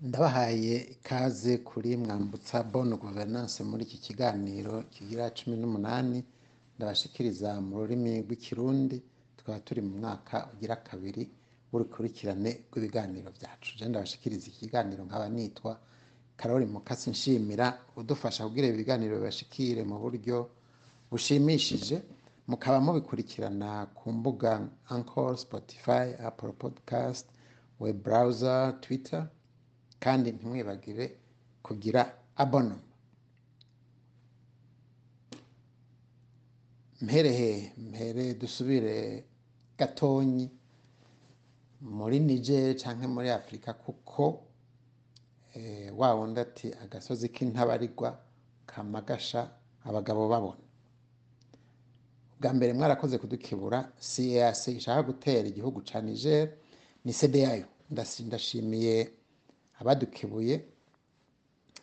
ndabahaye ikaze kuri mwambutsa bonne gouvernance muri iki kiganiro kigira cumi n'umunani. Ndabashikiriza mu rurimi rw'ikirundi tukaba turi mu mwaka ugira kabiri w'urukurikirane rw'ibiganiro byacu. Je ndabashikiriza iki kiganiro nkaba nitwa karori mukasi nshimira udufasha kugira ibiganiro bibashikire mu buryo bushimishije. Mukaba mubikurikirana ku mbuga Anchor, Spotify, Apple Podcast, web browser, Twitter. Kandi ntimwibagire kugira abonoma mpere mpere dusubire gatonyi muri Niger canke muri Afurika kuko eh, wa wundi ati agasozi k'intabarigwa kamagasha abagabo babona. Bwa mbere mwarakoze kudukebura CAC ishaka gutera igihugu ca Niger ni Ndasi- ndashimiye abadukebuye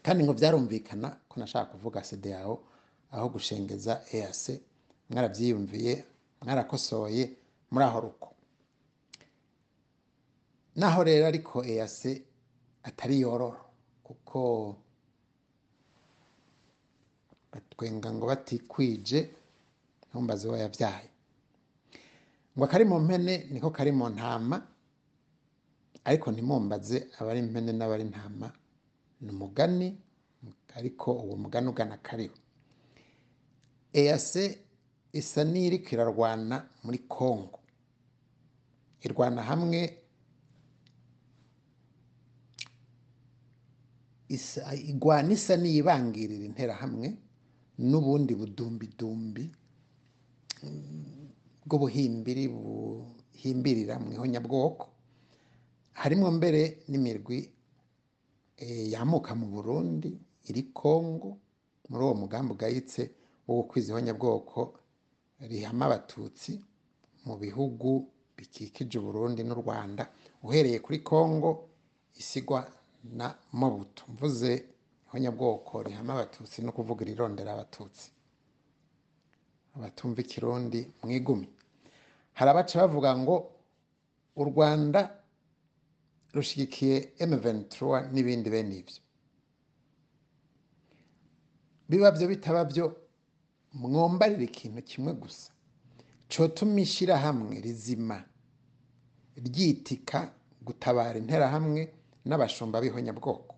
kandi ngo byarumvikana ko nashaka kuvuga CEDEAO aho gushengeza EAC mwarabyiyumviye mwarakosoye muri aho ruko. Naho rero ariko EAC atari yororo kuko batwenga ngo batikwije ntumbaze uwo yabyaye. Ngo akari mu mpene niko kari mu ntama ariko ntimumbaze abari impene n'abari intama. Ni umugani ariko uwo mugani ugana kariho. EAC isa n'iriko irarwana muri Congo. Irwana hamwe igwana isa n'iyibangirira interahamwe n'ubundi budumbidumbi bw'ubuhimbiri buhimbirira mu ihonyabwoko harimwo mbere n'imirwi eh, yamuka mu Burundi iri Kongo muri uwo mugambi ugayitse wo gukwiza ihonyabwoko rihama abatutsi mu bihugu bikikije Uburundi n'u Rwanda uhereye kuri Kongo isigwa na Mobutu. Mvuze ihonyabwoko rihama abatutsi no kuvuga irirondera abatutsi. Abatumva ikirundi mwigumye. Hari abaca bavuga ngo u Rwanda rushigikiye M23 n'ibindi bene ivyo biba vyo bitaba vyo mwombarira ikintu kimwe gusa. Cotuma ishirahamwe rizima ryitika gutabara interahamwe n'abashumba b'ihonyabwoko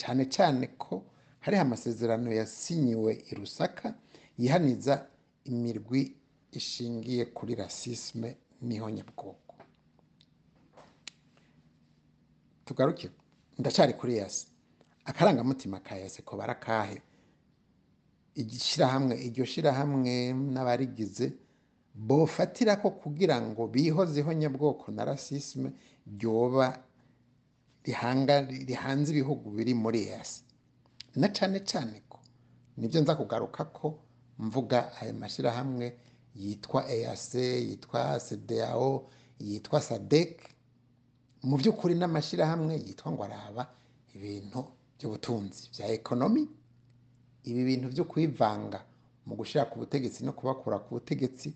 cane cane ko hariho amasezerano yasinyiwe i Rusaka yihaniza imirwi ishingiye kuri rasisme n'ihonyabwoko tugaruke. Ndacari kuri yase akarangamutima ka yase ko barakahe igishirahamwe iryo shirahamwe n'abarigize bofatira ko kugira ngo bihoze ihonyabwoko na rasisme ryoba rihanze ibihugu biri muri yase na cane cane ko ni byo nza kugaruka ko mvuga ayo mashirahamwe yitwa EAC yitwa CEDEAO yitwa SADC mu by'ukuri n'amashirahamwe yitwa ngo araba ibintu by'ubutunzi bya ekonomi ibi bintu byo kwivanga mu ku butegetsi no kubakura ku butegetsi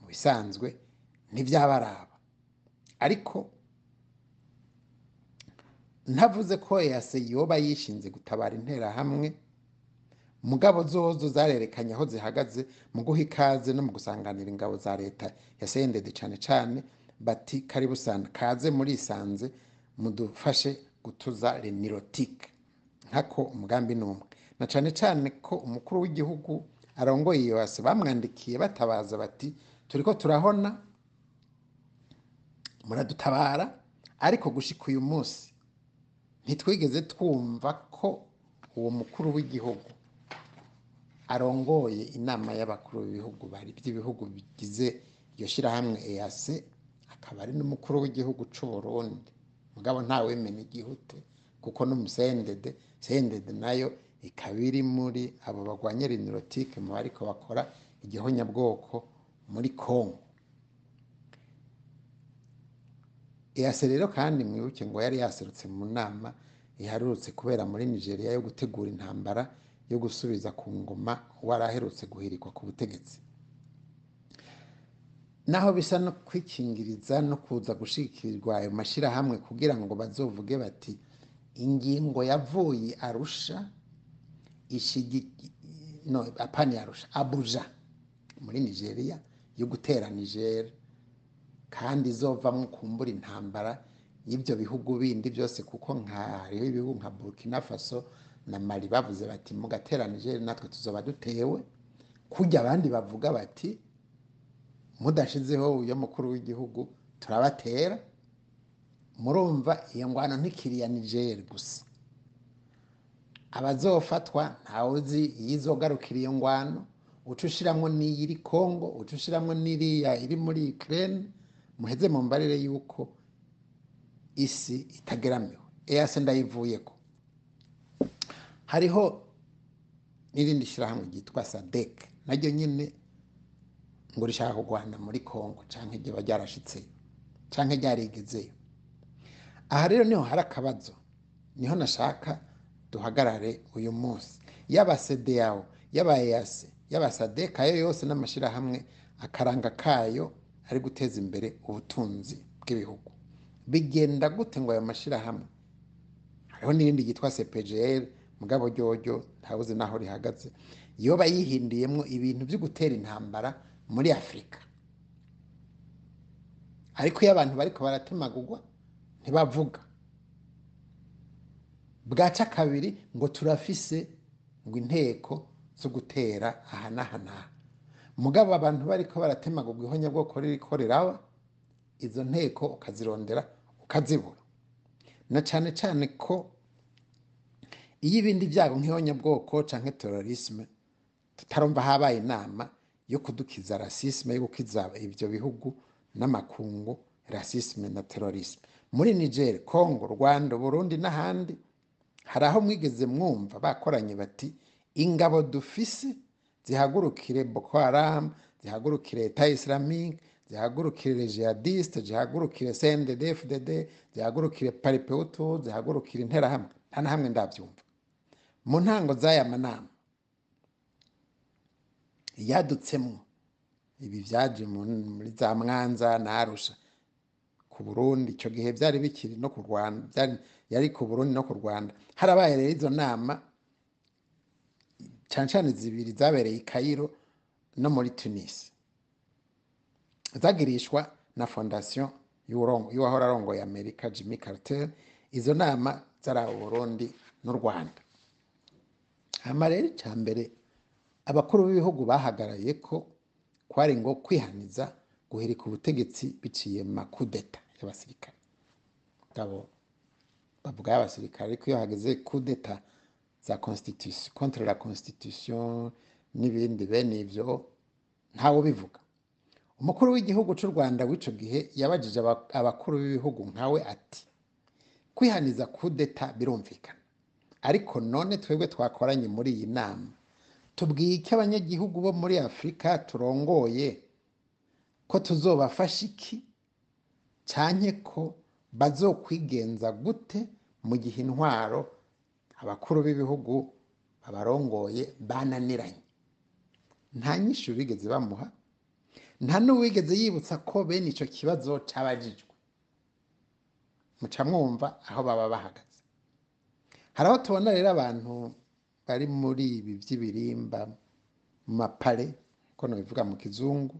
mu bisanzwe ntibyabaraba ariko ntavuze ko EAC yoba yishinze gutabara interahamwe mugabo zozo zarerekanye aho zihagaze mu guha ikaze no mu gusanganira ingabo za leta ya CNDD cane cane bati karibu sana kaze murisanze mudufashe gutuza renirotike nkako umugambi n'umwe na cane cane ko umukuru w'igihugu arongoye iyo yase bamwandikiye batabaza bati turiko turahona muradutabara ariko gushika uyu munsi ntitwigeze twumva ko uwo mukuru w'igihugu arongoye inama y'abakuru b'ibihugu by'ibihugu bigize iryo shirahamwe EAC akaba ari n'umukuru w'igihugu c'u Burundi mugabo ntawemena igihute kuko n'umusendede sendede na yo ikaba iri muri abo bagwanya renirotike mu bariko bakora igihonyabwoko muri Congo. EAC rero kandi mwibuke ngo yari yaserutse mu nama iharutse kubera muri Nigeria yo gutegura intambara yo gusubiza ku ngoma wari guhirikwa ku butegetsi. Naho bisa no kwikingiriza no kuza gushikirirwa ayo mashirahamwe kugira ngo bazovuge bati ingingo yavuye arusha no apani arusha abuja muri nigeria yo gutera niger kandi izovamwo kumbura intambara y'ibyo bihugu bindi byose kuko hariho ibihugu nka burkina faso na mali bavuze bati mugatera niger natwe tuzoba dutewe. Kujya abandi bavuga bati mudashizeho uyo mukuru w'igihugu turabatera. Murumva iyo ngwano ntikiriya niger gusa. Abazofatwa ntawe uzi iyo izogarukira iyo ngwano. Uca ushiramwo n'iyiri congo uca ushiramwo n'iriya iri muri ukraine. Muheze mu mbarire yuko isi itageramiwe. Eyase ndayivuyeko. Hariho n'irindi shyirahamwe ryitwa sadek. Naryo nyine ngo rishaka kurwana muri congo cyangwa igihe ryarashitseyo cyangwa ryarigezeyo aha rero ni ho hari akabazo ni ho nashaka duhagarare uyu munsi. Yaba sedeyawo yaba eyase yaba sadek ayo yose n'amashyirahamwe akaranga kayo ari guteza imbere ubutunzi bw'ibihugu. Bigenda gute ngo ayo mashyirahamwe? Hariho n'irindi ryitwa cpgr mugabo ryoryo ntawuzi n'aho rihagaze. Yoba yihindiyemo ibintu byo gutera intambara muri afurika ariko iyo abantu bariko baratemagurwa ntibavuga. Bwaca kabiri ngo turafise ngo inteko zo gutera aha n'aha n'aha mugabo abantu bariko baratemagurwa ihonyabwoko ririko riraba izo nteko ukazirondera ukazibura. Na cyane cyane ko iyo ibindi byago nk'ihonyabwoko canke terorisme tutarumva habaye inama yo kudukiza rasisme yo gukiza ibyo bihugu n'amakungu rasisme na terorisme. Muri niger congo rwanda burundi n'ahandi hari aho mwigeze mwumva bakoranye bati ingabo dufise zihagurukire boko haram zihagurukire leta islamique zihagurukire jihadiste zihagurukire cndd fdd zihagurukire paripeutu zihagurukire interahamwe. Nta na hamwe ndabyumva. Mu ntango z'aya manama yadutsemo ibi byaje muri za mwanza na arusha. Ku burundi icyo gihe byari bikiri no ku rwanda yari ku burundi no ku rwanda. Harabaye rero izo nama cyane cyane zibiri zabereye i kayiro no muri tunisi zagirishwa na fondasiyo y'uwahora arongoye amerika jimmy carter. Izo nama zari abo burundi n'u rwanda. Hama rero icya mbere abakuru b'ibihugu bahagarariye ko kwari ngo kwihaniza guhirika ubutegetsi biciye mu makudeta y'abasirikare. Ngabo bavuga y'abasirikare ariko iyo hageze kudeta za constitution contre la constitution n'ibindi bene ivyo ntawe bivuga umukuru w'igihugu cy'u rwanda w'ico gihe yabajije abakuru b'ibihugu nkawe ati kwihaniza kudeta birumvikana. Ariko none twebwe twakoranye muri iyi nama. Tubwiye ko abanyagihugu bo muri afurika turongoye ko tuzobafasha iki? Cyane ko bazokwigenza gute mu gihe intwaro abakuru b'ibihugu babarongoye bananiranye? Nta nyinshi bigeze bamuha nta n'uwigeze yibutsa ko bene icyo kibazo cyabajijwe. Muca mwumva aho baba bahagaze. Hari aho tubona rero abantu bari muri ibi by'ibirimba mapare ko nabivuga mu kizungu.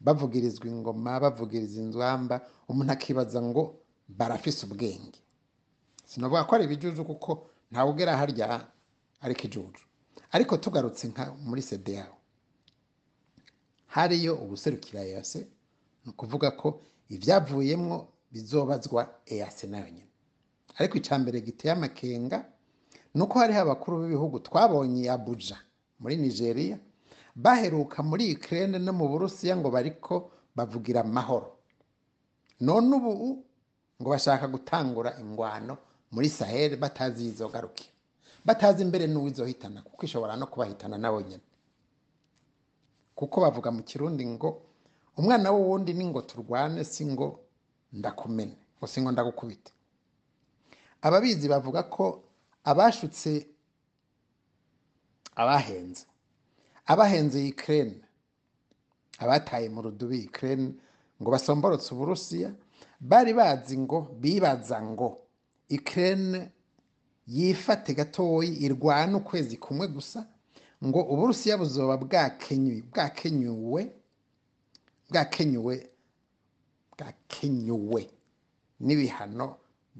Bavugirizwa ingoma bavugiriza inzwamba umuntu akibaza ngo barafise ubwenge. Sinavuga ko ari ibijuju kuko ntawe ugera harya ari ikijuju ariko tugarutse nka muri sede yawe. Hariyo ubuserukira eyase ni ukuvuga ko ibyavuyemwo bizobazwa eyase na yo nyine ariko icya mbere giteye amakenga ni uko hariho abakuru b'ibihugu twabonye abuja muri nigeria baheruka muri ukraine no mu burusiya ngo bariko bavugira amahoro. None ubu ngo bashaka gutangura ingwano muri sahel batazi izogarukira batazi imbere n'uwizohitana kuko ishobora no kubahitana nabo nyine kuko bavuga mu kirundi ngo umwana w'uwundi ni ngo turwane si ngo ndakumene ngo si ngo ndagukubite. Ababizi bavuga ko abashutse abahenze. Abahenze Ukraine. Abataye mu rudubi Ukraine ngo basomborotse uburusiya bari bazi ngo bibaza ngo Ukraine yifate gatoyi irwane ukwezi kumwe gusa ngo uburusiya buzoba bwakenyuwe bwakenyuwe bwakenyuwe n'ibihano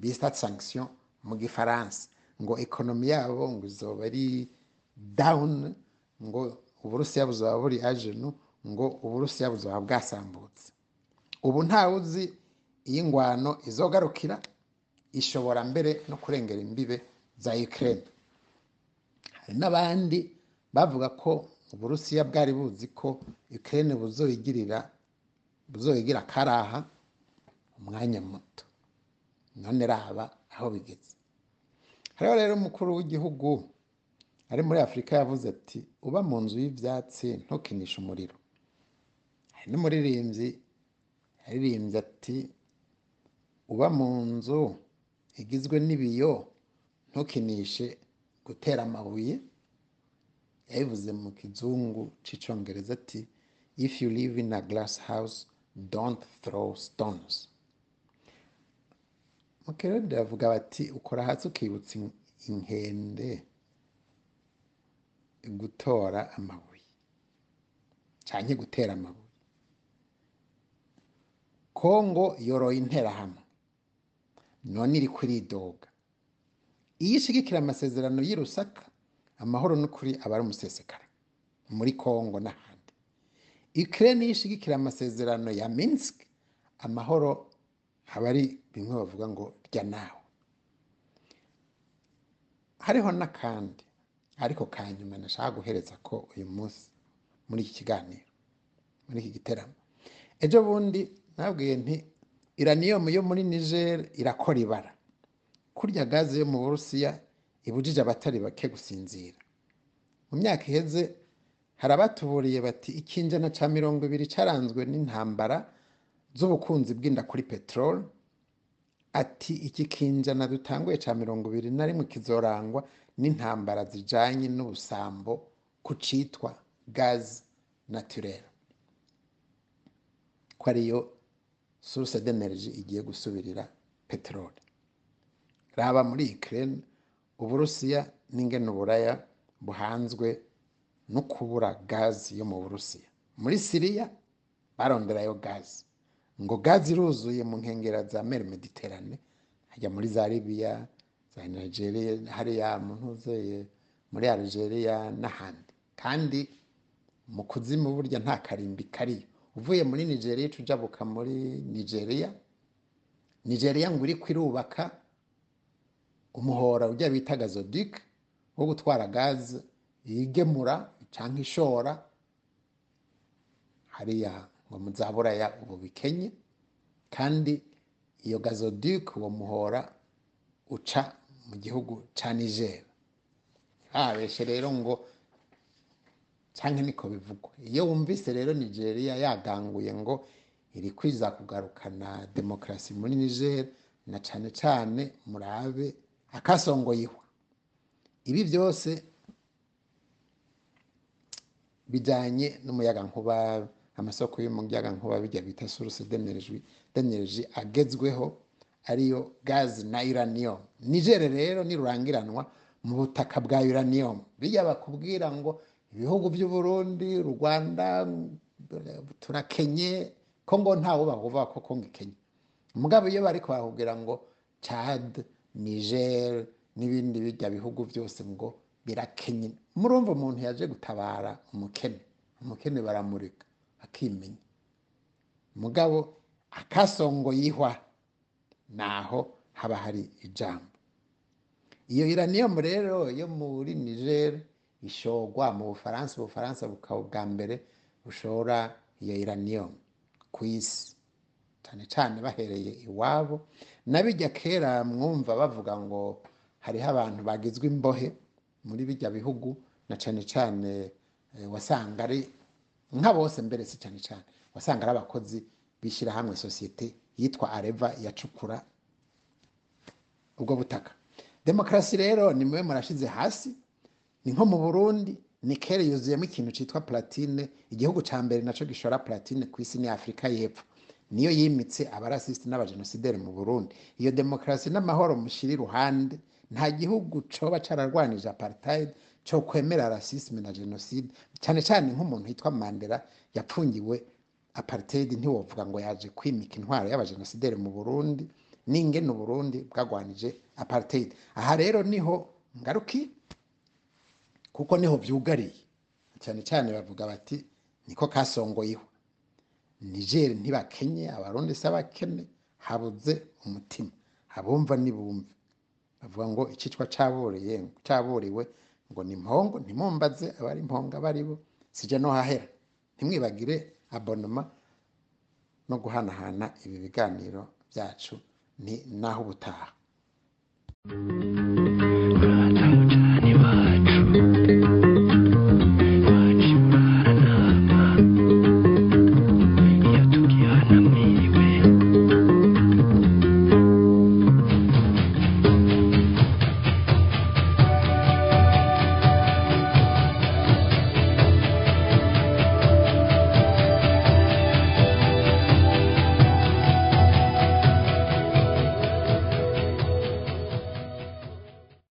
bita sanction mu gifaransa. Ngo ekonomi yabo ngo izoba ari down ngo uburusiya buzoba buri ajenu ngo uburusiya buzoba bwasambutse. Ubu ntawe uzi iyo ingwano izogarukira ishobora mbere no kurengera imbibe za Ukraine. Hari n'abandi bavuga ko uburusiya bwari buzi ko Ukraine buzoyigirira buzoyigira karaha umwanya muto. None raba aho bigeze. Hariho rero umukuru w'igihugu ari muri afurika yavuze ati uba mu nzu y'ibyatsi ntukinishe umuriro. Hari n'umuririmbyi yaririmbye ati uba mu nzu igizwe n'ibiyo ntukinishe gutera amabuye. Yabivuze mu kizungu cy'icyongereza ati if you live in a glass house don't throw stones. Mu kirundi bavuga bati ukora hasi ukibutsa inkende gutora amabuye cyangwa gutera amabuye kongo yoroye interahamwe none iri kuridoga iyo ishigikira amasezerano y'i Rusaka amahoro n'ukuri aba ari umusesekara muri kongo n'ahandi Ukraine iyo ishigikira amasezerano ya Minsk amahoro aba ari bimwe bavuga ngo rya nawe. Hariho n'akandi ariko ka nyuma nashaka guhereza ko uyu munsi muri iki kiganiro muri iki giteramo. Ejo bundi nabwiye nti iraniyomu yo muri niger irakora ibara. Kurya gaze yo mu burusiya ibujije abatari bake gusinzira. Mu myaka iheze hari abatuburiye bati ikinjana cya mirongo ibiri cyaranzwe n'intambara z'ubukunzi bw'inda kuri peteroli ati iki kinjana dutanguye cya mirongo ibiri na rimwe kizorangwa n'intambara zijanye n'ubusambo ku citwa gazi naturere ko ariyo source d'energie igiye gusubirira peteroli raba muri Ukraine uburusiya n'ingene uburaya buhanzwe no kubura gazi yo mu burusiya. Muri siriya baronderayo gazi ngo gazi iruzuye mu nkengera za mer mediterane hajya muri za libiya za nigeria hariya mu ntuzeye muri algeria n'ahandi. Kandi mu kuzimu burya nta karimbi kariyo uvuye muri nigeria uca ujabuka muri nigeria. Nigeria ngo iriko irubaka umuhora ujya bita gazodik wo gutwara gaze yigemura cyangwa ishora. Hariya ngo muzaburaya ubu bikenye kandi iyo gazodik uwo muhora uca mu gihugu ca niger. Habeshe rero ngo cyangwa niko bivugwa. Iyo wumvise rero nigeria yaganguye ngo iri kwiza kugarukana demokarasi muri niger na cyane cyane murabe akasongoyihwa ibi byose bijyanye n'umuyagankuba amasoko y'umuyagankuba bijya bita source d'energie agezweho ariyo gazi na uranium. Niger rero nirurangiranwa mu butaka bwa uranium. Bijya bakubwira ngo ibihugu by'u Burundi rwanda turakenye ko ngo ntawe bavuga ko kongo ikenye umugabo iyo bari bakubwira ngo chad niger n'ibindi bijya bihugu byose ngo birakenye murumva umuntu yaje gutabara umukene. Umukene baramurika akimenya mugabo akasongo yihwa naho haba hari ijambo. Iyo iranium rero yo muri niger ishogwa mu bufaransa ubufaransa bukaba ubwa mbere bushora iyo iranium ku isi. Cyane cyane bahereye iwabo. N'abijya kera mwumva bavuga ngo hariho abantu bagizwe imbohe muri bijya bihugu na cyane cyane wasanga ari nka bose mbere si cyane cyane. Wasanga ari abakozi bishyirahamwe sosiyete yitwa areva yacukura ubwo butaka. Demokarasi rero ni mwe murashize hasi ni nko mu burundi ni kera yuzuyemo ikintu cyitwa platine igihugu cya mbere na cyo gishora platine ku isi ni afurika y'epfo. Niyo yimitse abarasisiti n'abajenosideri mu burundi. Iyo demokarasi n'amahoro mushyira iruhande nta gihugu coba cararwanije apartheid cyo kwemera rasisme na genocide cyane cyane nk'umuntu yitwa Mandela yapfungiwe apartheid ntiwovuga ngo yaje kwimika intwaro y'abajenosideri mu Burundi n'ingene Burundi bwagwanije apartheid. Aha rero ni ho ngaruki? Kuko ni ho vyugariye cyane cyane bavuga bati niko kasongoyeho Niger ntibakenye abarundi se abakene habuze umutima. Abumva nibumve. Bavuga ngo icicwa caboreye caboriwe ngo ni mpongo ntimumbaze abari mpongo abari bo sije no hahera. Ntimwibagire abonoma no guhanahana ibi biganiro byacu ni naho ubutaha.